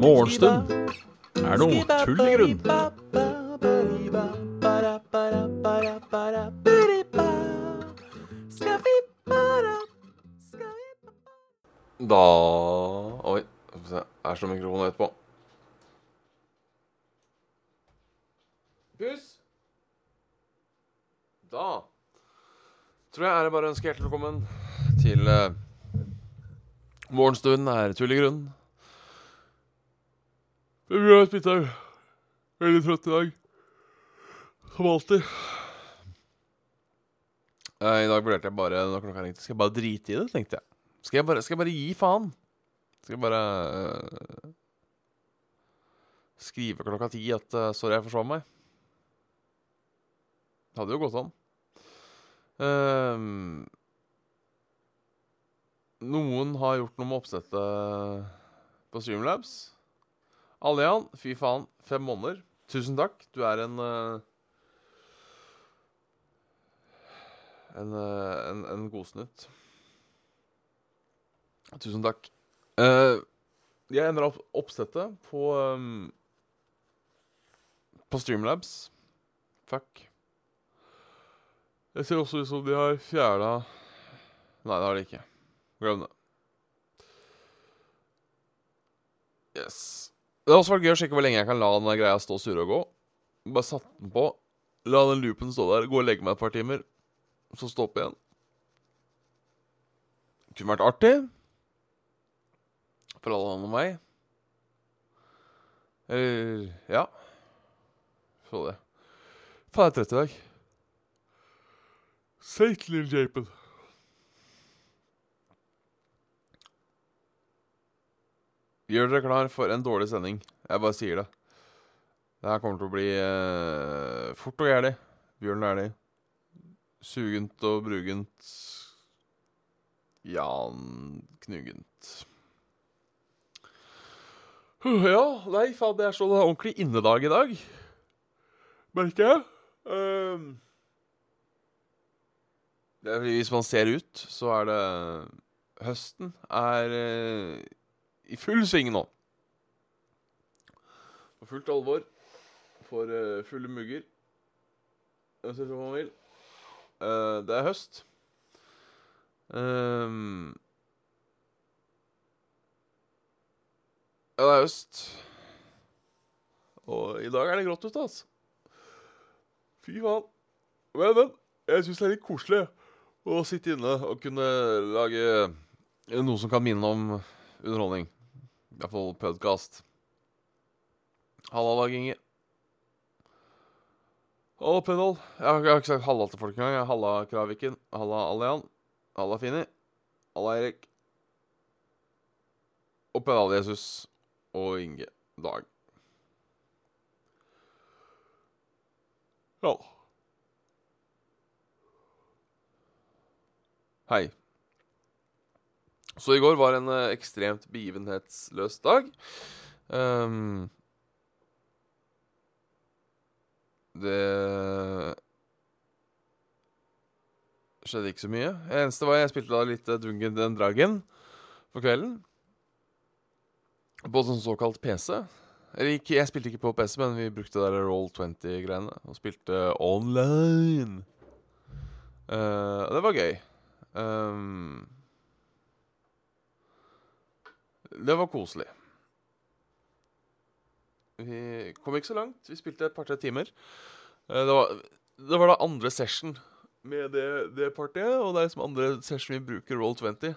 Morgenstund er noe tull i grunn. Bare ønske hjertelig velkommen til uh, Morgenstunden er tull i grunnen. Spist her. Veldig trøtt i dag. Som alltid. Uh, I dag vurderte jeg bare Når klokka ringte, skal jeg bare drite i det, tenkte jeg. Skal jeg bare, skal jeg bare gi faen? Skal jeg bare uh, skrive klokka ti at uh, 'sorry, jeg forsov meg'? Det hadde jo gått an. Ehm, noen har gjort noe med oppsettet på Streamlabs. Allian, fy faen, fem måneder. Tusen takk. Du er en uh, en, uh, en, en godsnutt. Tusen takk. Uh, jeg endra opp oppsettet på um, På Streamlabs. Fuck. Det ser også ut som de har fjerna Nei, det har de ikke. Glem det. Yes. Det har også vært gøy å sjekke hvor lenge jeg kan la den greia stå og surre og gå. Bare satt den på, la den loopen stå der, gå og legge meg et par timer, så stå opp igjen. Kunne vært artig. For alle andre enn meg. Eller ja. Få det. Faen, jeg er trøtt i dag. Seigt, lille Japen. Gjør dere klar for en dårlig sending. Jeg bare sier det. Det her kommer til å bli eh, fort og gærlig. Bjørn Dæhlie. Sugent og brugent. Jan Knugent. Ja, nei, faen, det er så ordentlig innedag i dag. Merker jeg. Ehm. Hvis man ser ut, så er det Høsten er eh, i full sving nå. På fullt alvor. For eh, fulle mugger. Hvis man vil. Eh, det er høst. Um, Ja, det er høst. Og i dag er det grått ute, altså. Fy faen. Men, men. Jeg syns det er litt koselig å sitte inne og kunne lage noe som kan minne om underholdning. I hvert fall podkast. Halla, Dag Inge. Halla, Pedal. Jeg har, ikke sagt halla til folk engang. Halla, Kraviken. Halla, Allian. Halla, Fini. Halla, Erik. Og Pedal Jesus og Inge Dag. Ja. Hei. Så i går var en eh, ekstremt begivenhetsløs dag. Um, det skjedde ikke så mye. Det eneste var jeg spilte da litt Dungen den Dragen for kvelden. På sånn såkalt PC. Eller ikke, jeg spilte ikke på PC, men vi brukte der Roll20-greiene og spilte online. Uh, det var gøy. Ehm, det var koselig. Vi kom ikke så langt. Vi spilte et par-tre timer. Eh, det, var, det var da andre session med det, det partiet, og det er liksom andre session vi bruker Roll20.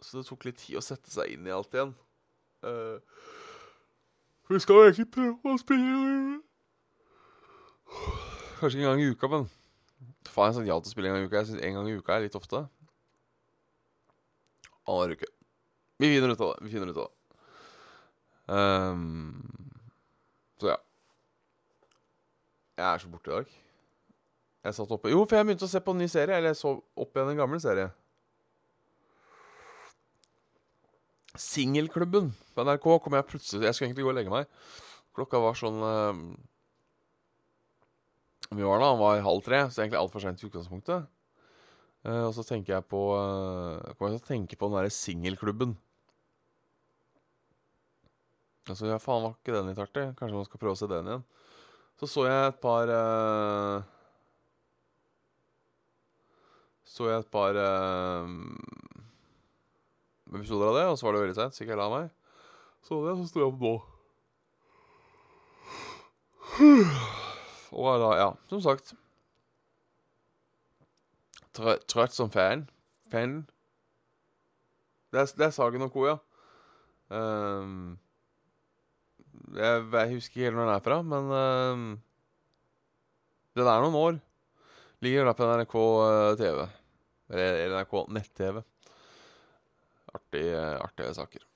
Så det tok litt tid å sette seg inn i alt igjen. Uh, vi skal jo egentlig prøve å spille Kanskje en gang i uka, men Faen, jeg sa ja til å spille en gang i uka. Jeg synes en gang i uka er litt ofte. Annenhver uke. Vi finner ut av det. Vi finner ut av det. Um, så ja. Jeg er så borte i dag. Jeg satt oppe Jo, for jeg begynte å se på en ny serie. Eller jeg så opp igjen en gammel serie. Singelklubben på NRK kom jeg plutselig Jeg skulle egentlig gå og legge meg. Klokka var sånn eh, Vi var da, han var halv tre, så egentlig altfor seint i utgangspunktet. Eh, og så tenker jeg på uh, Kommer jeg til å tenke på den derre singelklubben. Altså, ja, faen, var ikke den litt artig? Kanskje man skal prøve å se den igjen. Så så jeg et par uh, Så jeg et par uh, episoder av det, og så var det veldig seint, så ikke jeg la meg. Så det, så sto jeg opp nå. Og da, ja, som sagt trø Trøtt som fan. Fan. Det er, Sagen og Co., ja. Um, jeg, jeg, husker ikke helt når den er fra, men um, den er noen år. Ligger der på NRK uh, TV. Eller NRK nett-TV. Artige, artige saker.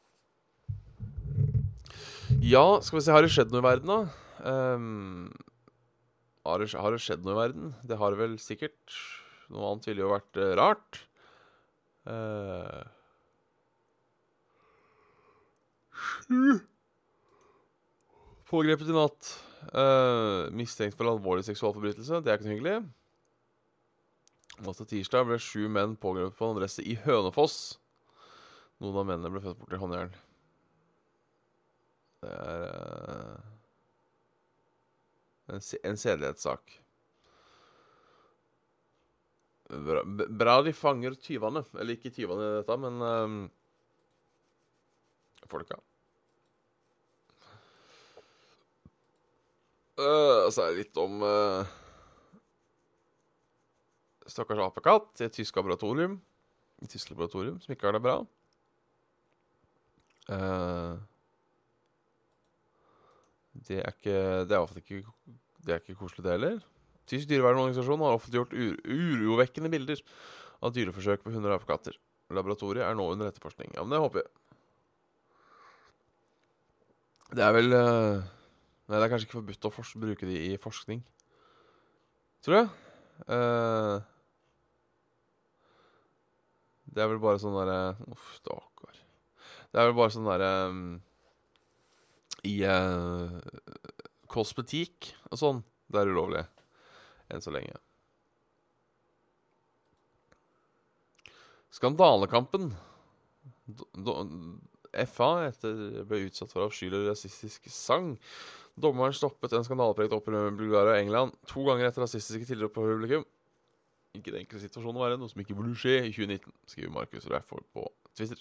Ja, skal vi se Har det skjedd noe i verden, da? Um, har, det, har, det, skjedd noe i verden? Det har det vel sikkert. Noe annet ville jo vært uh, rart. Uh, Pågrepet i natt. Uh, mistenkt for alvorlig seksualforbrytelse. Det er ikke noe hyggelig. Natt til tirsdag ble sju menn pågrepet på en adresse i Hønefoss. Noen av mennene ble født bort i håndjern. Det er uh, en, en sedelighetssak. Bra, bra, de fanger tyvene. Eller ikke tyvene dette, men um, folka. Uh, så er det litt om uh, stakkars apekatt i et tysk laboratorium. Et tysk laboratorium som ikke har det bra. Uh, det er ikke Det er iallfall ikke ikke koselig, det heller. Tysk dyrevernorganisasjon har offentliggjort ur urovekkende bilder av dyreforsøk på hunder og apekatter. Laboratoriet er nå under etterforskning. Ja, men det håper jeg. Det er vel uh, Nei, det er kanskje ikke forbudt å bruke de i forskning. Tror jeg. Uh, det er vel bare sånn derre Uff, stakkar. Det er vel bare sånn derre um, I uh, kosmetikk og sånn. Det er ulovlig enn så lenge. Skandalekampen. FA etter ble utsatt for avskyelig rasistisk sang. Dommeren stoppet en skandalepreget opprør med Bulgaria og England to ganger etter rasistiske tilrop på publikum. Ikke den enkle situasjonen å være, noe som ikke burde skje i 2019, skriver Markus Reifold på Twitter.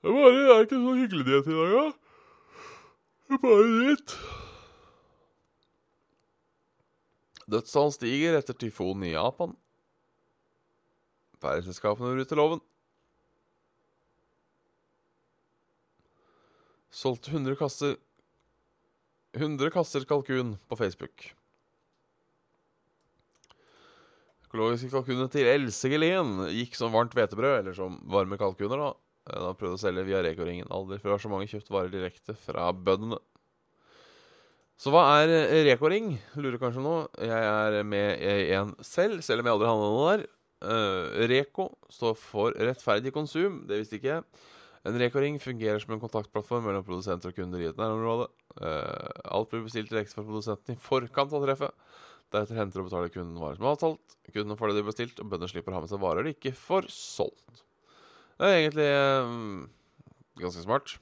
Det bare, det er ikke så hyggelig nyhet i dag, da. Er bare dritt. Dødstall stiger etter tyfonen i Japan. Færreselskapene bryter loven. Solgte 100 kasser 100 kasser kalkun på Facebook. Økologiske kalkuner til Else Gelén gikk som varmt hvetebrød, eller som varme kalkuner, da. Da har prøvd å selge via Reko-ringen. Aldri før har så mange kjøpt varer direkte fra bøndene. Så hva er Reko-ring? Lurer kanskje nå. Jeg er med i en selv, selv om jeg aldri handla noe der. Uh, Reko står for rettferdig konsum. Det visste ikke jeg. En Reko-ring fungerer som en kontaktplattform mellom produsenter og kunder i et nærområde. Uh, alt blir bestilt direkte fra produsenten i forkant av treffet. Deretter henter og betaler kunden varer som avtalt. Kunden får det de har bestilt, og bøndene slipper å ha med seg varer de ikke får solgt. Det er egentlig um, ganske smart.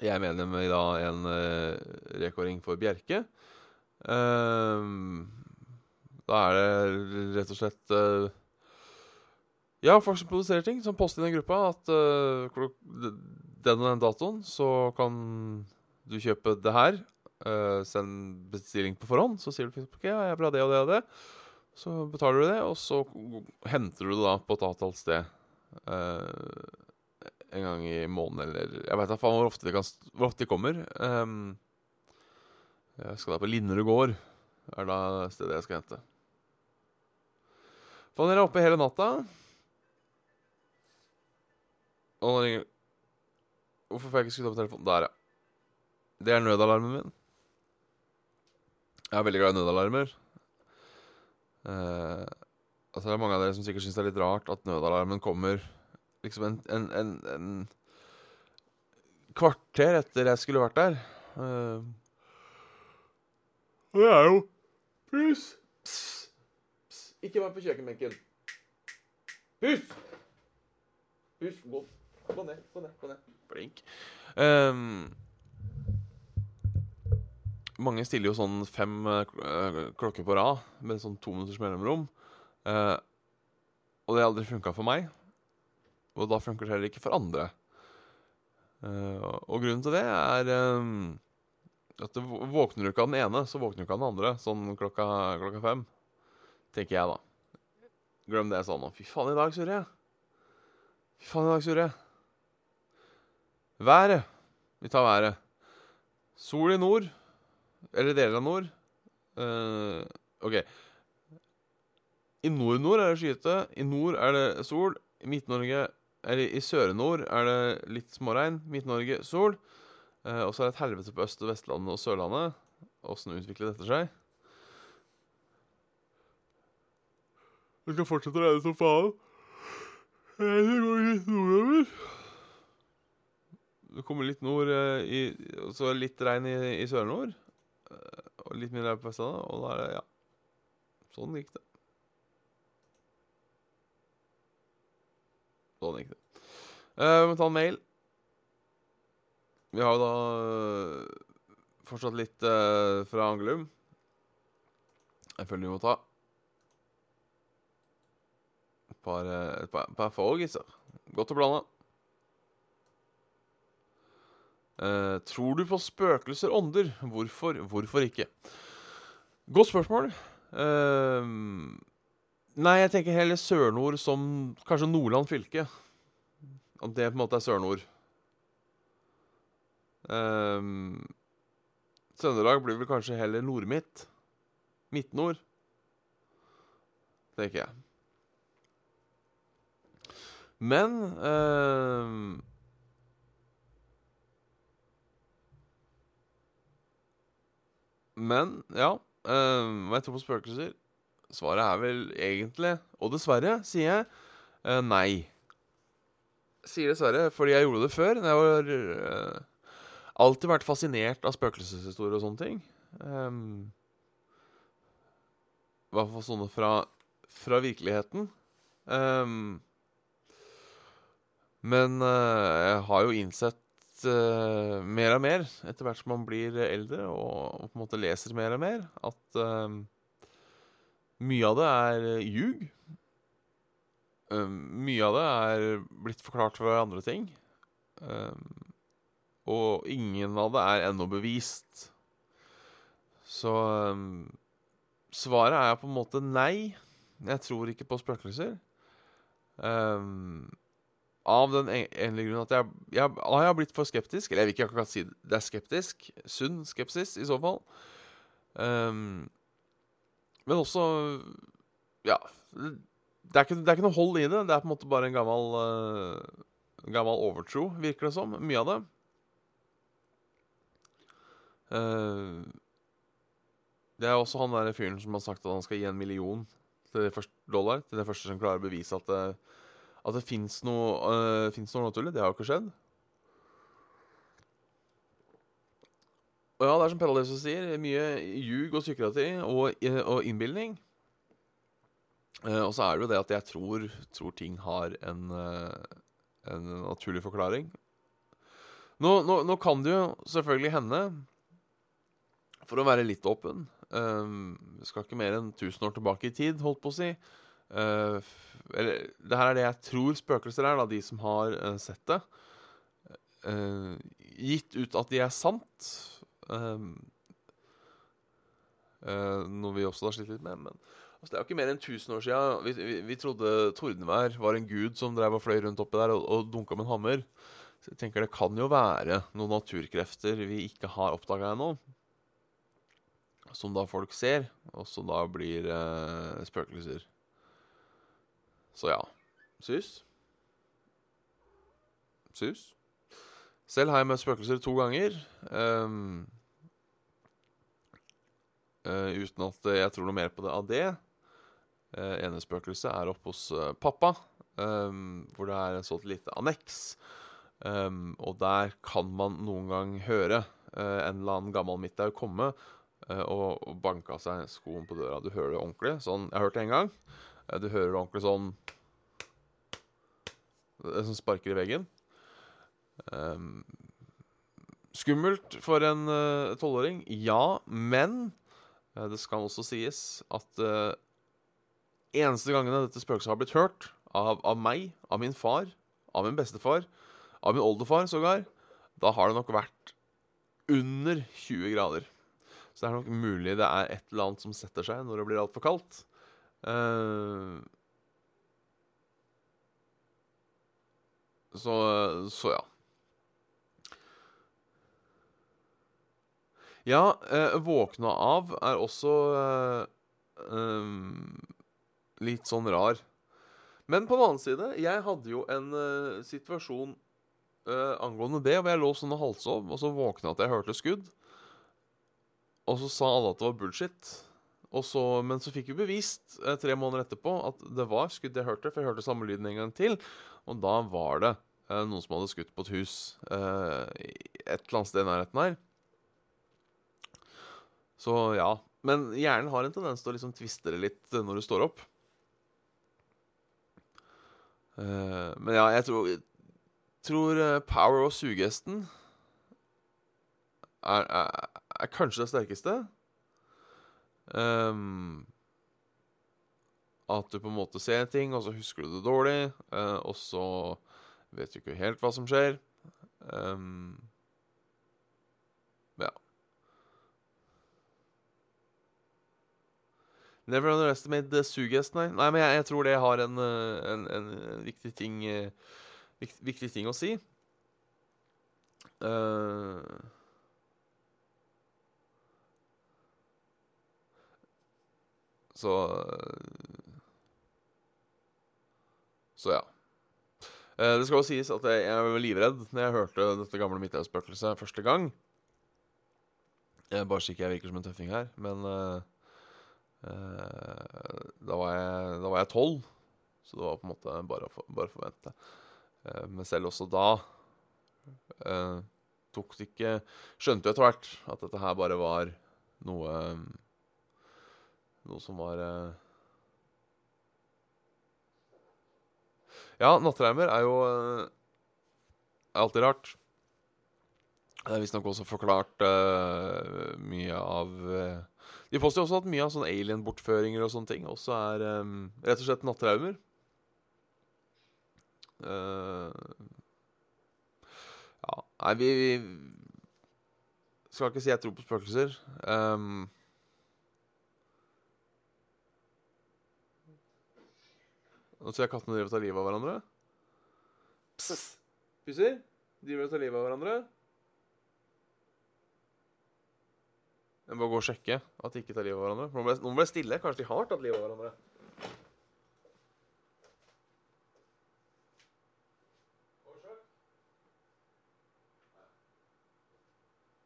Jeg mener med da en uh, Reko-ring for Bjerke. Uh, da er det rett og slett uh, ja, folk som produserer ting, som poster i den gruppa at uh, den og den datoen så kan du kjøpe det her. Uh, send bestilling på forhånd. Så sier du ok, ja, jeg vil ha det og det og det. Så betaler du det, og så henter du det da på et avtalt sted. Uh, en gang i måneden eller Jeg veit da faen hvor ofte de, kan, hvor ofte de kommer. Um, jeg skal da på Linderud gård. Er da stedet jeg skal hente. Faen, dere er oppe hele natta. Og nå ringer Hvorfor får jeg ikke skrudd av telefonen? Der, ja. Det er nødalarmen min. Jeg er veldig glad i nødalarmer. Uh, altså Det er mange av dere som sikkert syns det er litt rart at nødalarmen kommer liksom en, en, en, en kvarter etter jeg skulle vært der. Uh, og det er jo Pus! Ikke vær på kjøkkenbenken. Pus! Pus. Gå, gå ned, gå ned, gå ned. Blink. Um, mange stiller jo sånn fem eh, eh, klokker på rad med sånn to minutters mellomrom. Uh, og det har aldri funka for meg. Og da funker det heller ikke for andre. Eh, og grunnen til det er ehm, at det våkner du ikke av den ene, så våkner du ikke av den andre sånn klokka, klokka fem. Tenker jeg, da. Glem det jeg sa nå. Fy faen, i dag surrer jeg. Fy faen, i dag surrer jeg. Været. Vi tar været. Sol i nord. Eller deler av nord. Uh, OK. I nord-nord er det skyete. I nord er det sol. I Midt-Norge Eller i Søre-Nord er det litt småregn. Midt-Norge sol. Eh, og så er det et helvete på Øst- og Vestlandet og Sørlandet. Åssen utvikler dette seg? Det skal fortsette å regne som faen. Det går litt nordover. Det kommer litt nord eh, i Og så litt regn i, i Sør-Nord. eh, Og litt mindre på Vestlandet. Og da er det Ja. Sånn gikk det. Sånn gikk det. Uh, Vi må ta en mail. Vi har jo da uh, fortsatt litt uh, fra Angelum. Jeg føler vi må ta. Et par, få, gisser. Godt og blanda. Uh, tror du på spøkelser, ånder? Hvorfor? Hvorfor ikke? Godt spørsmål. Eh, nei, jeg tenker heller Sør-Nord som kanskje Nordland fylke. At det på en måte er Sør-Nord. Um, Trøndelag blir vel kanskje heller Nord-Midt. Midt-Nord. Tenker jeg. Men um, Men, ja Um, jeg tror på spøkelser? Svaret er vel egentlig, og dessverre, sier jeg, uh, nei. Sier dessverre, fordi jeg gjorde det før. Jeg har uh, Alltid vært fascinert av spøkelseshistorier og sånne ting. Um, I hvert fall sånne fra, fra virkeligheten. Um, men uh, jeg har jo innsett uh, mer og mer etter hvert som man blir eldre og, og på en måte leser mer og mer, at eh, mye av det er ljug. Eh, mye av det er blitt forklart for andre ting. Eh, og ingen av det er ennå bevist. Så eh, svaret er på en måte nei. Jeg tror ikke på spøkelser. Um, av den en- enkle grunn at jeg, jeg, jeg har blitt for skeptisk. Eller jeg vil ikke akkurat si det. Det er skeptisk. Sunn skepsis, i så fall. Um, men også Ja. Det er, ikke, det er ikke noe hold i det. Det er på en måte bare en gammel uh, Gammel overtro, virker det som. Mye av det. Uh, det er også han der fyren som har sagt at han skal gi en million til det første dollar til det første som klarer å bevise at det, at det fins noe, uh, noe naturlig. Det har jo ikke skjedd. Og ja, det er som Pelle sier, mye ljug og psykiatri og, eh, og innbilning. Eh, og så er det jo det at jeg tror, tror ting har en, eh, en naturlig forklaring. Nå, nå, nå kan det jo selvfølgelig hende, for å være litt åpen um, skal ikke mer enn 1000 år tilbake i tid, holdt på å si. Eh, eller det her er det jeg tror spøkelser er, da, de som har eh, sett det. Eh, gitt ut at de er sant. Um, eh, noe vi også har slitt litt med. Men altså, det er jo ikke mer enn 1000 år siden vi, vi, vi trodde tordenvær var en gud som drev og fløy rundt oppi der og, og dunka med en hammer. Så jeg tenker det kan jo være noen naturkrefter vi ikke har oppdaga ennå. Som da folk ser, og som da blir eh, spøkelser. Så ja. Sus. Sus. Selv har jeg møtt spøkelser to ganger. ehm, eh, uten at jeg tror noe mer på det av det. Uh, ene spøkelset er oppe hos uh, pappa, um, hvor det er et sånt lite anneks. Um, og der kan man noen gang høre uh, en eller annen gammel midthaug komme og, og av seg skoen på døra. Du hører det ordentlig. Sånn, jeg har hørt det en gang. Du hører det ordentlig sånn Det som sparker i veggen. Um, skummelt for en tolvåring, ja, men det skal også sies at uh, eneste gangene dette spøkelset har blitt hørt av, av meg, av min far, av min bestefar, av min oldefar sågar, da har det nok vært under 20 grader. Så det er nok mulig det er et eller annet som setter seg når det blir altfor kaldt. Uh, så, så ja. Ja, eh, våkna av er også eh, eh, litt sånn rar. Men på den annen side, jeg hadde jo en eh, situasjon uh, angående det hvor jeg lå sånn og halvsov, og så våkna at jeg hørte skudd. Og så sa alle at det var bullshit. Så, men så fikk vi bevist uh, tre måneder etterpå at det var skudd jeg hørte, for jeg hørte samme lyden en gang til. Og da var det noen som hadde skutt på et hus et eller annet sted i nærheten her. Så ja. Men hjernen har en tendens til å liksom tviste det litt når du står opp. Uh, men ja, jeg tror, tror uh, power og sugehesten er, er, er, kanskje det sterkeste. Um, at du på en måte ser ting, og så husker du det dårlig. Uh, og så vet du ikke helt hva som skjer. Um, Never underestimate the sugest, nei. nei men jeg, jeg, tror det har en, eh, en, en, viktig, ting, eh, viktig, viktig ting å si. Uh, så Så ja. Det skal jo sies at jeg, jeg var livredd når jeg hørte dette gamle Midtøyspøkelset første gang. bare så ikke jeg virker som en tøffing her, men uh, jeg, da var jeg tolv, så det var på en måte bare å bare forvente. Eh, men selv også da eh, tok det ikke Skjønte jo etter hvert at dette her bare var noe Noe som var Ja, nattreimer er jo er alltid rart. Det er visstnok også forklart uh, mye av uh, de påstår også at mye av sånne alien-bortføringer og sånne ting også er um, rett og slett nattraumer. Uh, ja Nei, vi, vi skal ikke si jeg tror på spøkelser. Um, Nå ser jeg kattene driver og tar livet av hverandre. Pusser? Driver og tar livet av hverandre. Jeg må gå og sjekke at de ikke tar livet av hverandre. Nå ble, noen ble stille. Kanskje de har tatt livet av hverandre.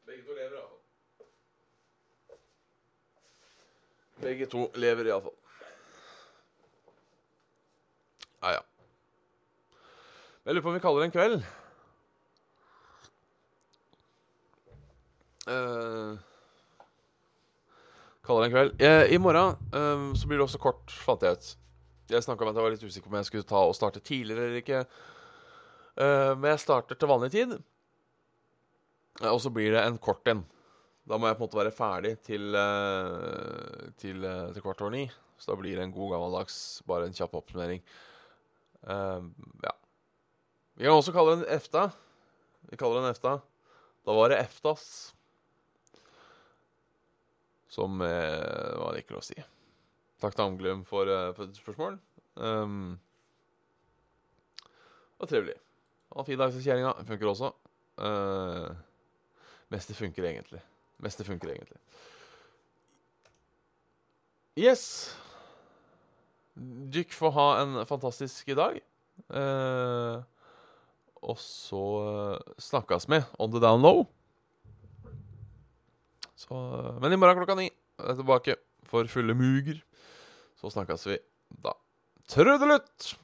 Begge to lever iallfall. Begge to lever iallfall. Ja, ja. Jeg lurer på om vi kaller det en kveld. Uh, Kaller det en kveld. Jeg, I morgen um, så blir det også kort, fant jeg ut. Jeg snakka om at jeg var litt usikker på om jeg skulle ta og starte tidligere eller ikke. Uh, men jeg starter til vanlig tid. Uh, og så blir det en kort en. Da må jeg på en måte være ferdig til, uh, til, til kvart over ni. Så da blir det en god gammeldags, bare en kjapp oppsummering. ja. Vi kan også kalle det en EFTA. Vi kaller det en EFTA. Da var det EFTAs som eh, Hva lov å si. Takk til Amglum for, eh, for spørsmål. Um, og trivelig. en fin dag kjerringa. Funker også. Uh, mest det funker egentlig. Mest det funker egentlig. Yes. Dykk får ha en fantastisk dag. Uh, og så snakkes vi on the down low. Så, men i morgen klokka ni er jeg tilbake for fulle muger. Så snakkes vi da. Trudelutt!